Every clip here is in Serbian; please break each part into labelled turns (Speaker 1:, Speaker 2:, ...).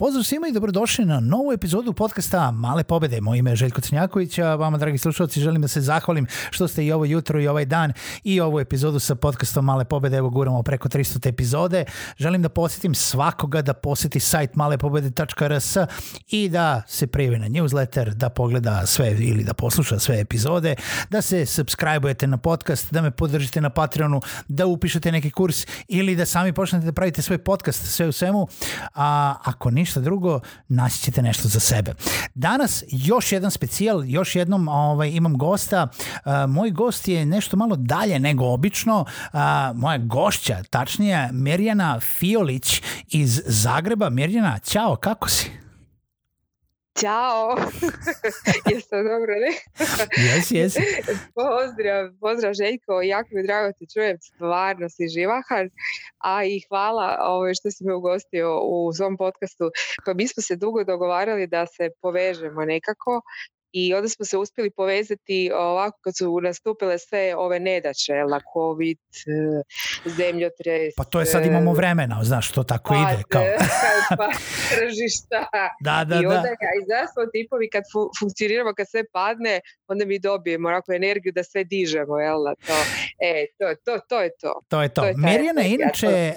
Speaker 1: Pozdrav svima i dobrodošli na novu epizodu podcasta Male pobede. Moje ime je Željko Crnjaković, a vama, dragi slušalci, želim da se zahvalim što ste i ovo jutro i ovaj dan i ovu epizodu sa podcastom Male pobede. Evo, guramo preko 300 epizode. Želim da posjetim svakoga da posjeti sajt malepobede.rs i da se prijavi na newsletter, da pogleda sve ili da posluša sve epizode, da se subscribe-ujete na podcast, da me podržite na Patreonu, da upišete neki kurs ili da sami počnete da pravite svoj podcast, sve u svemu. A ako ni ništa drugo, naći ćete nešto za sebe. Danas još jedan specijal, još jednom ovaj, imam gosta. moj gost je nešto malo dalje nego obično. moja gošća, tačnije, Mirjana Fiolić iz Zagreba. Mirjana, čao, kako si?
Speaker 2: Ćao! Jeste dobro, ne?
Speaker 1: Jes,
Speaker 2: Pozdrav, pozdrav Željko, jako mi drago te čujem, stvarno si živahan, a i hvala ove, ovaj, što si me ugostio u svom podcastu. Pa mi smo se dugo dogovarali da se povežemo nekako i onda smo se uspjeli povezati e, ovako kad su nastupile sve ove nedaće, lakovit, e, zemljotres.
Speaker 1: Pa to je sad imamo vremena, znaš, što tako pa ide. Kao.
Speaker 2: pa tržišta.
Speaker 1: Da, da, I
Speaker 2: onda da. tipovi kad fu- funkcioniramo, kad sve padne, onda mi dobijemo onako energiju da sve dižemo, jel To, e, to, je to. To je to.
Speaker 1: to, je to. Mirjana
Speaker 2: je
Speaker 1: inače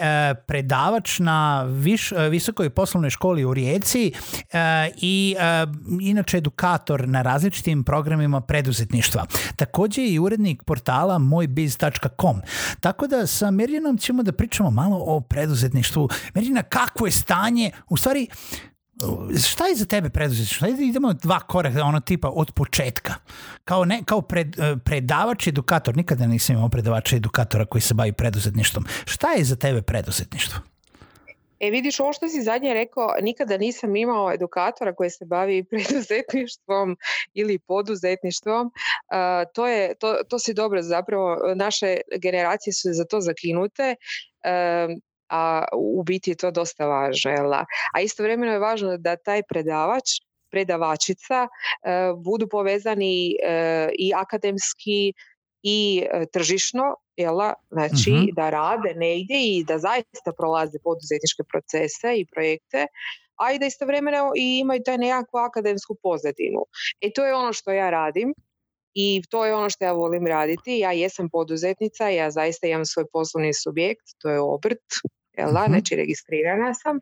Speaker 1: predavač na viš, e, visokoj poslovnoj školi u Rijeci i inače edukator na različitim programima preduzetništva. Također i urednik portala mojbiz.com. Tako da sa Mirjanom ćemo da pričamo malo o preduzetništvu. Mirjana, kako je stanje? U stvari, šta je za tebe preduzetništvo? idemo dva koraka, ono tipa od početka. Kao, ne, kao pred, e, predavač, edukator, nikada nisam imao predavača edukatora koji se bavi preduzetništvom. Šta je za tebe preduzetništvo?
Speaker 2: E vidiš, ovo što si zadnje rekao, nikada nisam imao edukatora koji se bavi preduzetništvom ili poduzetništvom. to, je, to, to si dobro zapravo, naše generacije su za to zakinute. a u biti je to dosta važela. A istovremeno je važno da taj predavač predavačica e, budu povezani e, i akademski i e, tržišno, jela, znači mhm. da rade negdje i da zaista prolaze poduzetničke procese i projekte, a i da istovremeno i imaju taj nekakvu akademsku pozadinu. E to je ono što ja radim i to je ono što ja volim raditi. Ja jesam poduzetnica, ja zaista imam svoj poslovni subjekt, to je obrt, jel da, mhm. znači registrirana sam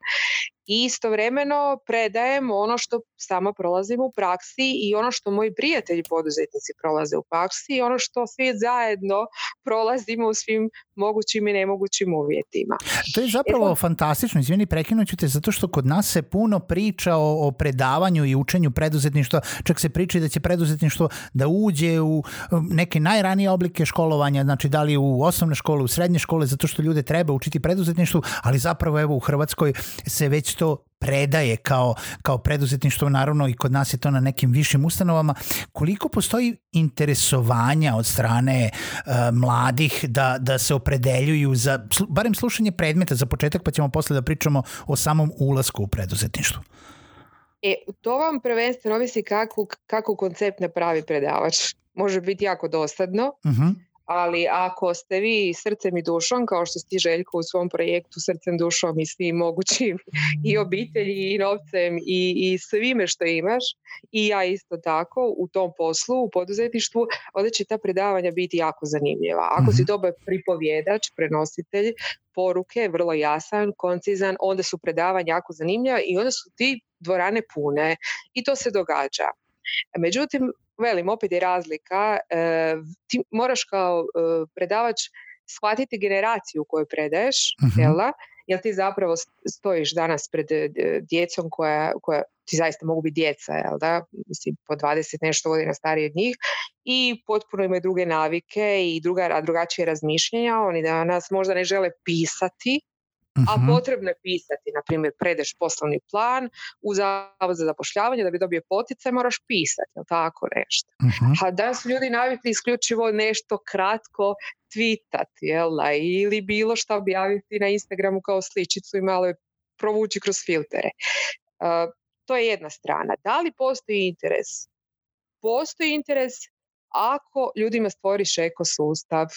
Speaker 2: i istovremeno predajem ono što sama prolazim u praksi i ono što moji prijatelji poduzetnici prolaze u praksi i ono što svi zajedno prolazimo u svim mogućim i nemogućim uvjetima.
Speaker 1: To je zapravo Evo... fantastično, izvini, prekinuću te, zato što kod nas se puno priča o, o predavanju i učenju preduzetništva, čak se priča da će preduzetništvo da uđe u neke najranije oblike školovanja, znači da li u osnovne škole, u srednje škole, zato što ljude treba učiti preduzetništvu, ali zapravo evo u Hrvatskoj se već to predaje kao, kao preduzetništvo, naravno i kod nas je to na nekim višim ustanovama, koliko postoji interesovanja od strane e, mladih da, da se opredeljuju za, barem slušanje predmeta za početak, pa ćemo poslije da pričamo o samom ulasku u preduzetništvo.
Speaker 2: E, to vam prvenstveno ovisi kako, kako koncept napravi predavač. Može biti jako dosadno, mhm ali ako ste vi srcem i dušom, kao što si Željko u svom projektu srcem, dušom i svim mogućim, i obitelji, i novcem, i, i svime što imaš, i ja isto tako, u tom poslu, u poduzetništvu, onda će ta predavanja biti jako zanimljiva. Ako si mhm. dobar pripovjedač, prenositelj, poruke, vrlo jasan, koncizan, onda su predavanja jako zanimljiva i onda su ti dvorane pune i to se događa. Međutim, velim, opet je razlika. Eh, ti moraš kao eh, predavač shvatiti generaciju koju predaješ, mhm. jel ti zapravo stojiš danas pred djecom koja, koja ti zaista mogu biti djeca, jel da? Mislim, po 20 nešto godina stariji od njih i potpuno imaju druge navike i druga, drugačije razmišljenja. Oni danas možda ne žele pisati, a mhm. potrebno je pisati, na primjer, predeš poslovni plan u zavod za zapošljavanje da bi dobio poticaj, moraš pisati, jel tako nešto. uh A danas su ljudi navikli isključivo nešto kratko tweetati, jel, ili bilo što objaviti na Instagramu kao sličicu i malo je provući kroz filtere. to je jedna strana. Da li postoji interes? Postoji interes ako ljudima stvoriš ekosustav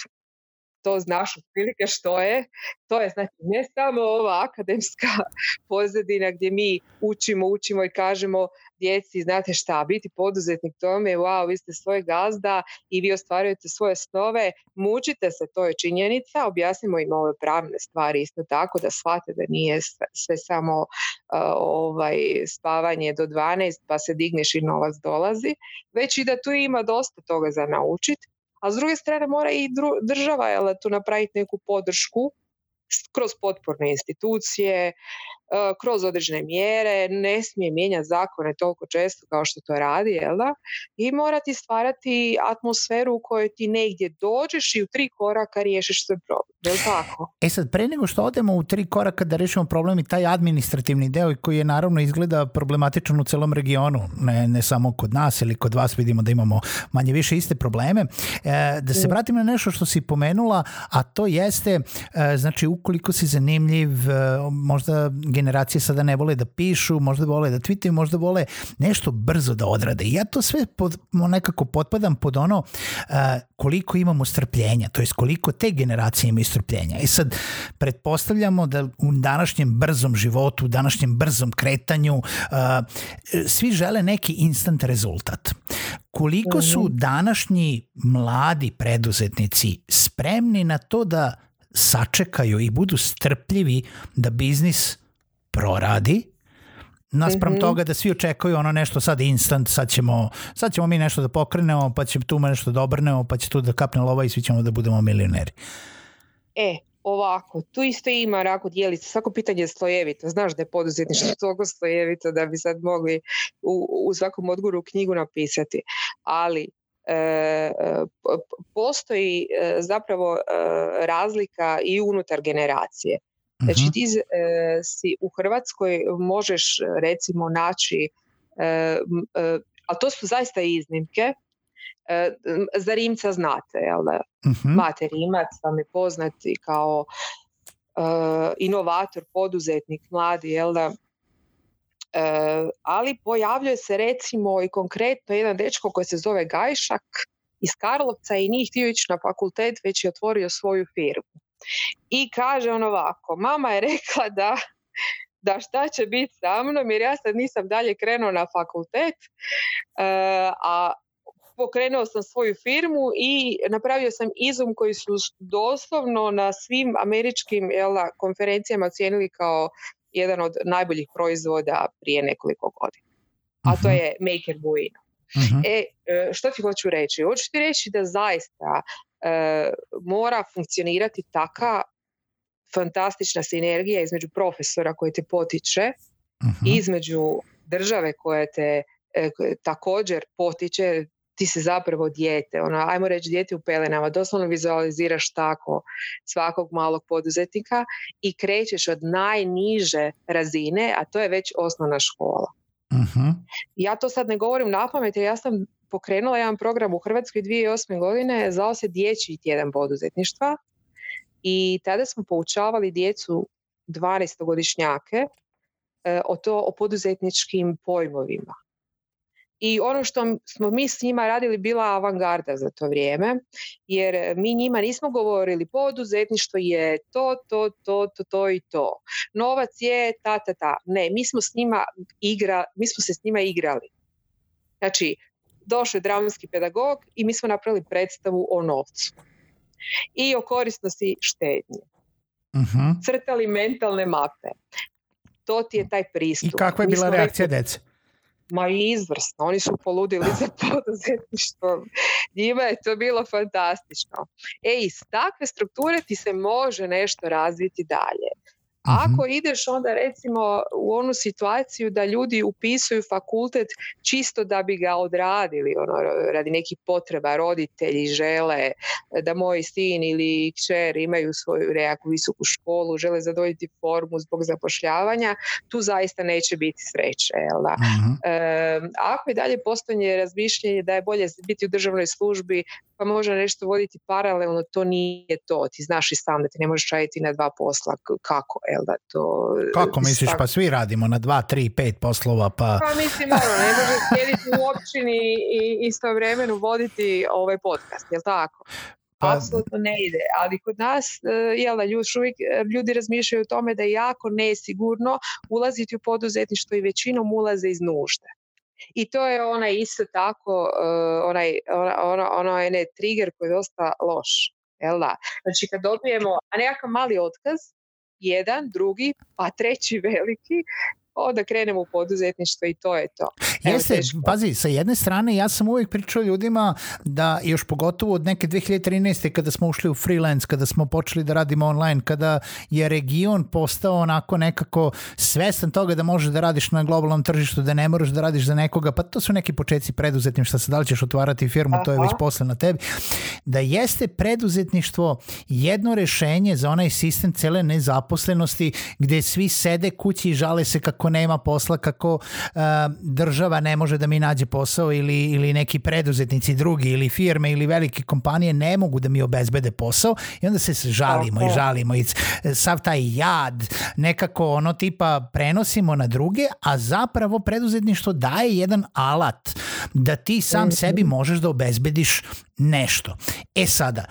Speaker 2: to znaš otprilike što je. To je znači ne samo ova akademska pozadina gdje mi učimo, učimo i kažemo djeci, znate šta, biti poduzetnik, tome, wow, vi ste svoj gazda i vi ostvarujete svoje snove, mučite se, to je činjenica, objasnimo im ove pravne stvari isto tako da shvate da nije sve, samo ovaj spavanje do 12 pa se digneš i novac dolazi, već i da tu ima dosta toga za naučiti a s druge strane mora i država jel, tu napraviti neku podršku kroz potporne institucije, E, kroz određene mjere, ne smije mijenjati zakone toliko često kao što to radi, jel da? I ti stvarati atmosferu u kojoj ti negdje dođeš i u tri koraka riješiš sve problem, jel tako?
Speaker 1: E sad, pre nego što odemo u tri koraka da riješimo problem i taj administrativni deo koji je naravno izgleda problematičan u celom regionu, ne, ne samo kod nas ili kod vas vidimo da imamo manje više iste probleme, e, da se mm. vratim na nešto što si pomenula, a to jeste, e, znači ukoliko si zanimljiv, e, možda generacije sada ne vole da pišu, možda vole da tweetaju, možda vole nešto brzo da odrade. I ja to sve pod, nekako potpadam pod ono koliko imamo strpljenja, to jest koliko te generacije imaju strpljenja. I sad, pretpostavljamo da u današnjem brzom životu, u današnjem brzom kretanju, svi žele neki instant rezultat. Koliko su mhm. današnji mladi preduzetnici spremni na to da sačekaju i budu strpljivi da biznis proradi, naspram mm toga da svi očekuju ono nešto sad instant, sad ćemo, sad ćemo mi nešto da pokrenemo, pa će tu nešto da obrnemo, pa će tu da kapne lova i svi ćemo da budemo milioneri.
Speaker 2: E, ovako, tu isto ima rako dijelica, svako pitanje je slojevito, znaš da je poduzetništvo toliko slojevito da bi sad mogli u, u svakom odguru knjigu napisati, ali e, e, postoji e, zapravo razlika i unutar generacije. Znači mhm. ti e, si u Hrvatskoj možeš e, recimo naći, e, ali to su zaista iznimke, za Rimca znate, jel da? Uh-huh. Mate Rimac vam je poznati kao inovator, poduzetnik, mladi, jel da? ali pojavljuje se recimo i konkretno jedan dečko koji se zove Gajšak iz Karlovca i nije htio ići na fakultet, već je otvorio svoju firmu. I kaže on ovako, mama je rekla da da šta će biti sa mnom jer ja sad nisam dalje krenuo na fakultet, eh, a pokrenuo sam svoju firmu i napravio sam izum koji su doslovno na svim američkim jela, konferencijama cijenili kao jedan od najboljih proizvoda prije nekoliko godina. A to mhm. je Maker Buino. Mhm. E, eh, što ti hoću reći? Hoću ti reći da zaista Eh, mora funkcionirati taka fantastična sinergija između profesora koji te potiče uh između države koja te eh, također potiče ti se zapravo dijete ono ajmo reći dijete u pelenama doslovno vizualiziraš tako svakog malog poduzetnika i krećeš od najniže razine a to je već osnovna škola mhm. ja to sad ne govorim na pamet ja sam pokrenula jedan program u Hrvatskoj 2008. godine, zvao se Dječji tjedan poduzetništva i tada smo poučavali djecu 12-godišnjake e, o to o poduzetničkim pojmovima. I ono što smo mi s njima radili bila avangarda za to vrijeme, jer mi njima nismo govorili poduzetništvo je to, to, to, to, to i to. Novac je ta, ta, ta. Ne, mi smo s njima igra, mi smo se s njima igrali. Znači, došao je dramski pedagog i mi smo napravili predstavu o novcu i o korisnosti štednje. uh Crtali mentalne mape. To ti je taj pristup.
Speaker 1: I kakva je bila reakcija rekli...
Speaker 2: Ma izvrsno, oni su poludili za poduzetništvo. Njima je to bilo fantastično. E, iz takve strukture ti se može nešto razviti dalje. Mhm. Ako ideš onda recimo u onu situaciju da ljudi upisuju fakultet čisto da bi ga odradili, ono, radi nekih potreba, roditelji žele da moj sin ili kćer imaju svoju nekakvu visoku školu, žele zadovoljiti formu zbog zapošljavanja, tu zaista neće biti sreće. da? Mhm. ako i dalje postoje razmišljanje da je bolje biti u državnoj službi pa može nešto voditi paralelno, to nije to. Ti znaš i sam da ti ne možeš raditi na dva posla. Kako, jel da to...
Speaker 1: Kako misliš, pa svi radimo na dva, tri, pet poslova, pa...
Speaker 2: Pa mislim, ono, ne možeš sjediti u općini i istovremeno voditi ovaj podcast, jel tako? Pa... Apsolutno ne ide, ali kod nas e, jel da, uvijek e, ljudi razmišljaju o tome da je jako nesigurno ulaziti u poduzetništvo i većinom ulaze iz nužde. I to je onaj isto tako, eh, onaj, ona, ono trigger koji je dosta loš. Jel da? Znači kad dobijemo nekakav mali otkaz, jedan, drugi, pa treći veliki, o, da krenemo u poduzetništvo i to je to.
Speaker 1: Jeste, pazi, sa jedne strane ja sam uvijek pričao ljudima da još pogotovo od neke 2013. kada smo ušli u freelance, kada smo počeli da radimo online, kada je region postao onako nekako svestan toga da možeš da radiš na globalnom tržištu, da ne moraš da radiš za nekoga, pa to su neki početci preduzetništva, sad da li ćeš otvarati firmu, to je već posle na tebi, da jeste preduzetništvo jedno rešenje za onaj sistem cele nezaposlenosti gde svi sede kući i žale se kako nema posla, kako eh, država ne može da mi nađe posao ili, ili neki preduzetnici drugi ili firme ili velike kompanije ne mogu da mi obezbede posao i onda se žalimo i žalimo i eh, sav taj jad nekako ono tipa prenosimo na druge, a zapravo preduzetništvo daje jedan alat da ti sam mhm. sebi možeš da obezbediš nešto. E sada,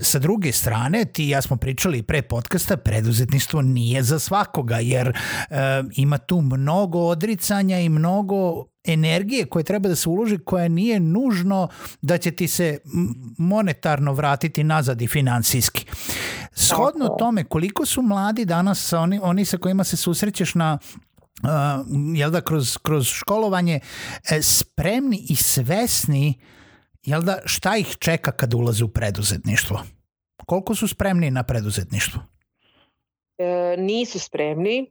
Speaker 1: sa druge strane, ti ja smo pričali pre podcasta, preduzetništvo nije za svakoga, jer eh, ima tu mnogo odricanja i mnogo energije koje treba da se uloži koja nije nužno da će ti se monetarno vratiti nazad i financijski. Shodno tome koliko su mladi danas oni, oni sa kojima se susrećeš na uh, jel da, kroz, kroz školovanje e, spremni i svesni jel da, šta ih čeka kad ulaze u preduzetništvo? Koliko su spremni na preduzetništvo?
Speaker 2: E, nisu spremni,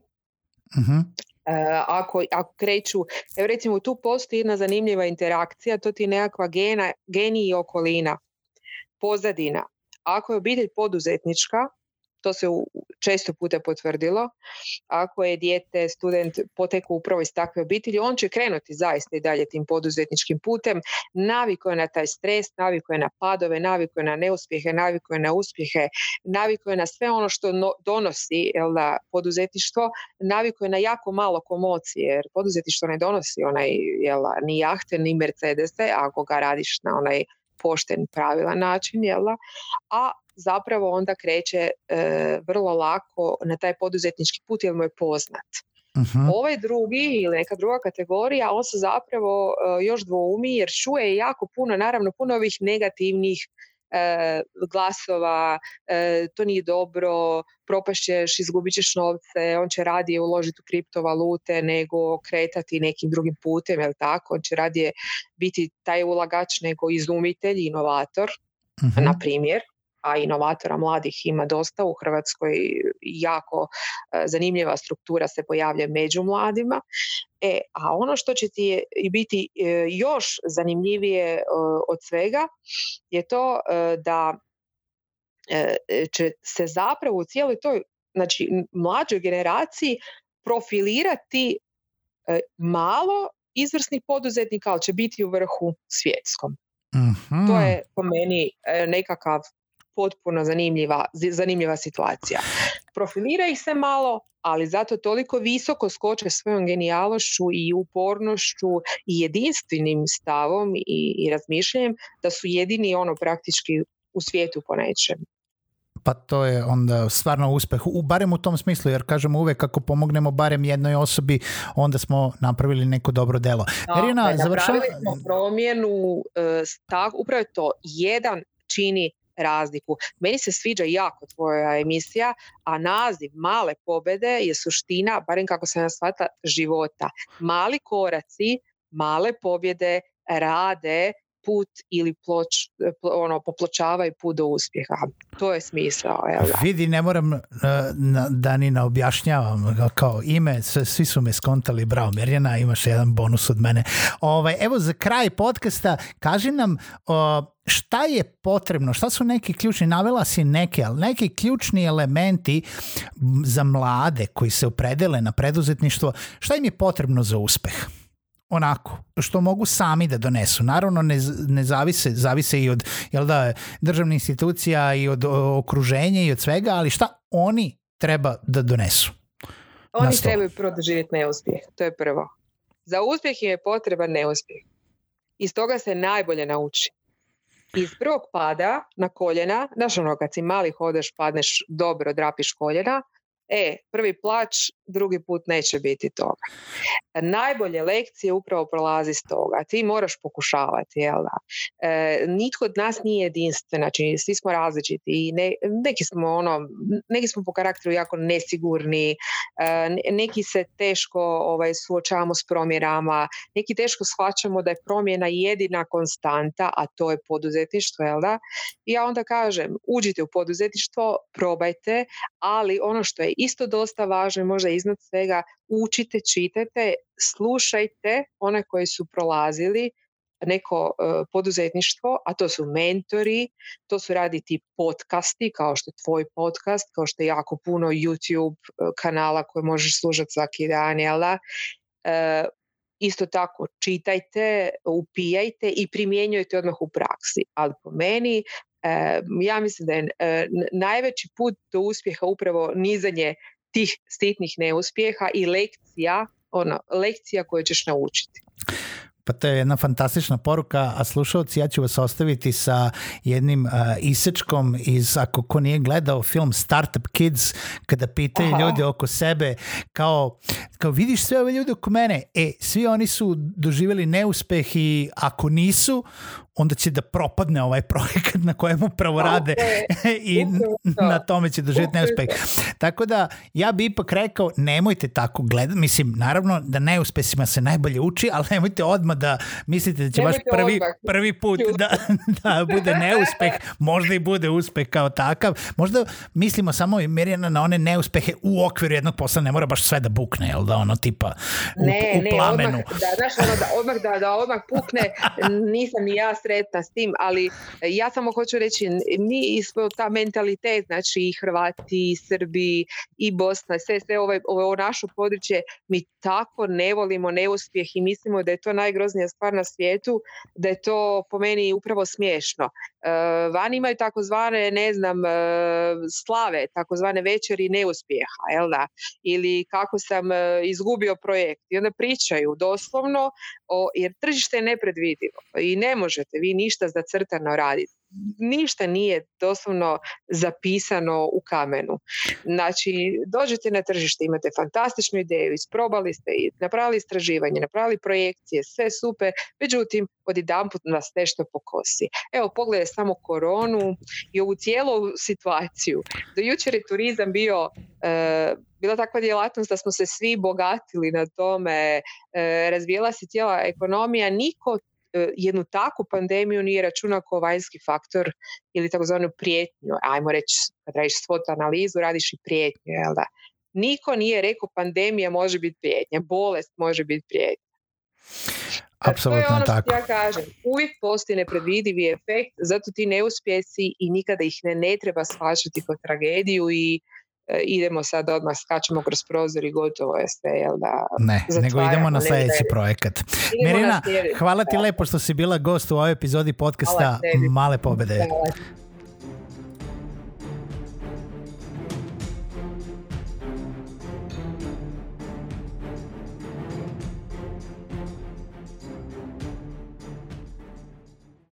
Speaker 2: Mm-hmm. E, ako, ako kreću, evo recimo tu postoji jedna zanimljiva interakcija, to ti je nekakva gena, i okolina, pozadina. Ako je obitelj poduzetnička, to se često puta potvrdilo, ako je dijete, student potekao upravo iz takve obitelji, on će krenuti zaista i dalje tim poduzetničkim putem, naviko je na taj stres, naviko je na padove, naviko je na neuspjehe, naviko je na uspjehe, naviko je na sve ono što donosi jel da, poduzetništvo, naviko je na jako malo komocije, jer poduzetništvo ne donosi onaj, ni jahte, ni mercedese, ako ga radiš na onaj pošten, pravilan način, A zapravo onda kreće e, vrlo lako na taj poduzetnički put jer mu je poznat. uh Ovaj drugi ili neka druga kategorija, on se zapravo e, još dvoumi jer čuje jako puno, naravno puno ovih negativnih e, glasova, to nije dobro, propašćeš, izgubit ćeš novce, on će radije uložiti u kriptovalute nego kretati nekim drugim putem, jel tako? On će radije biti taj ulagač nego izumitelj, inovator, mhm. na primjer a inovatora mladih ima dosta u Hrvatskoj jako e, zanimljiva struktura se pojavlja među mladima E, a ono što će ti biti e, još zanimljivije e, od svega je to da će se zapravo u cijeloj toj znači mlađoj generaciji profilirati malo izvrsnih poduzetnika, ali će biti u vrhu svjetskom. Mhm. To je po meni nekakav potpuno zanimljiva, zanimljiva situacija. Profilira ih se malo, ali zato toliko visoko skoče svojom genijalošću i upornošću i jedinstvenim stavom i, i razmišljanjem da su jedini ono praktički u svijetu po nečem.
Speaker 1: Pa to je onda stvarno uspeh, u, barem u tom smislu, jer kažemo uvek ako pomognemo barem jednoj osobi, onda smo napravili neko dobro delo.
Speaker 2: Erina, da, Napravili smo promjenu, e, upravo to, jedan čini razliku. Meni se sviđa jako tvoja emisija, a naziv Male pobede je suština, barem kako sam ja shvatila, života. Mali koraci, male pobjede rade put ili ploč, ono, popločavaj put do uspjeha. To je smisao.
Speaker 1: Vidi, ne moram e, na, da ni naobjašnjavam objašnjavam kao ime, svi su me skontali, bravo Mirjana, imaš jedan bonus od mene. Ovaj, evo za kraj podcasta, kaži nam šta je potrebno, šta su neki ključni, navela si neke, ali neki ključni elementi za mlade koji se opredele na preduzetništvo, šta im je potrebno za uspeh? onako, što mogu sami da donesu. Naravno ne, ne zavise, zavise i od jel da, državnih institucija i od okruženja i od svega, ali šta oni treba da donesu?
Speaker 2: Oni trebaju prvo živjeti neuspjeh, to je prvo. Za uspjeh je potreban neuspjeh. Iz toga se najbolje nauči. Iz prvog pada na koljena, znaš ono kad si mali hodeš, padneš dobro, drapiš koljena, e, prvi plać, drugi put neće biti toga. Najbolje lekcije upravo prolazi s toga. Ti moraš pokušavati, jel da? E, nitko od nas nije jedinstven, znači svi smo različiti i neki smo ono, neki smo po karakteru jako nesigurni, e, neki se teško ovaj, suočavamo s promjerama, neki teško shvaćamo da je promjena jedina konstanta, a to je poduzetništvo, jel da? I ja onda kažem, uđite u poduzetništvo, probajte, ali ono što je isto dosta važno i možda iznad svega učite, čitajte, slušajte one koji su prolazili neko e, poduzetništvo, a to su mentori, to su raditi podcasti kao što je tvoj podcast, kao što je jako puno YouTube e, kanala koje možeš slušati svaki dan, e, isto tako čitajte, upijajte i primjenjujte odmah u praksi. Ali po meni ja mislim da je e, najveći put do uspjeha upravo nizanje tih stitnih neuspjeha i lekcija, ono, lekcija koje ćeš naučiti.
Speaker 1: Pa to je jedna fantastična poruka, a slušalci ja ću vas ostaviti sa jednim uh, isečkom iz, ako ko nije gledao film Startup Kids, kada pitaju ljudi oko sebe, kao, kao vidiš sve ove ljude oko mene, e, svi oni su doživjeli neuspeh i ako nisu, onda će da propadne ovaj projekat na kojemu pravo rade i na tome će doživjeti neuspeh. Tako da ja bi ipak rekao nemojte tako gledati, mislim naravno da neuspesima se najbolje uči, ali nemojte odmah da mislite da će vaš prvi, prvi put da, da bude neuspeh, možda i bude uspeh kao takav. Možda mislimo samo i Mirjana na one neuspehe u okviru jednog posla, ne mora baš sve da bukne, jel da ono tipa u, ne, plamenu.
Speaker 2: Ne, odmah, da, znaš, ono da, odmah da, odmah pukne, nisam ni ja sretna s tim, ali e, ja samo hoću reći, mi smo ta mentalitet, znači i Hrvati, i Srbi, i Bosna, sve, sve ovo, ovo naše područje, mi tako ne volimo neuspjeh i mislimo da je to najgroznija stvar na svijetu, da je to po meni upravo smiješno. E, vani van imaju takozvane, ne znam, e, slave, takozvane večeri neuspjeha, jel da? Ili kako sam e, izgubio projekt. I onda pričaju doslovno, jer tržište je nepredvidivo i ne možete vi ništa zacrtano raditi ništa nije doslovno zapisano u kamenu. Znači, dođete na tržište, imate fantastičnu ideju, isprobali ste i napravili istraživanje, napravili projekcije, sve super, međutim, put nas nešto pokosi. Evo, pogledaj samo koronu i ovu cijelu situaciju. Do jučer je turizam bio eh, bila takva djelatnost da smo se svi bogatili na tome, e, razvijela se cijela ekonomija, niko E, jednu takvu pandemiju nije računao kao vanjski faktor ili takozvanu prijetnju. Ajmo reći, kad radiš svot analizu, radiš i prijetnju, jel da? Niko nije rekao pandemija može biti prijetnja, bolest može biti prijetnja. Apsolutno e, to je ono što ja kažem. Uvijek postoji nepredvidivi efekt, zato ti neuspjesi i nikada ih ne, ne treba shvaćati kao tragediju i E, idemo sad odmah, skačemo kroz prozor i gotovo jeste, jel da?
Speaker 1: Ne, nego idemo na sljedeći projekat. Idemo hvala ti lepo što si bila gost u ovoj epizodi podcasta Male pobjede.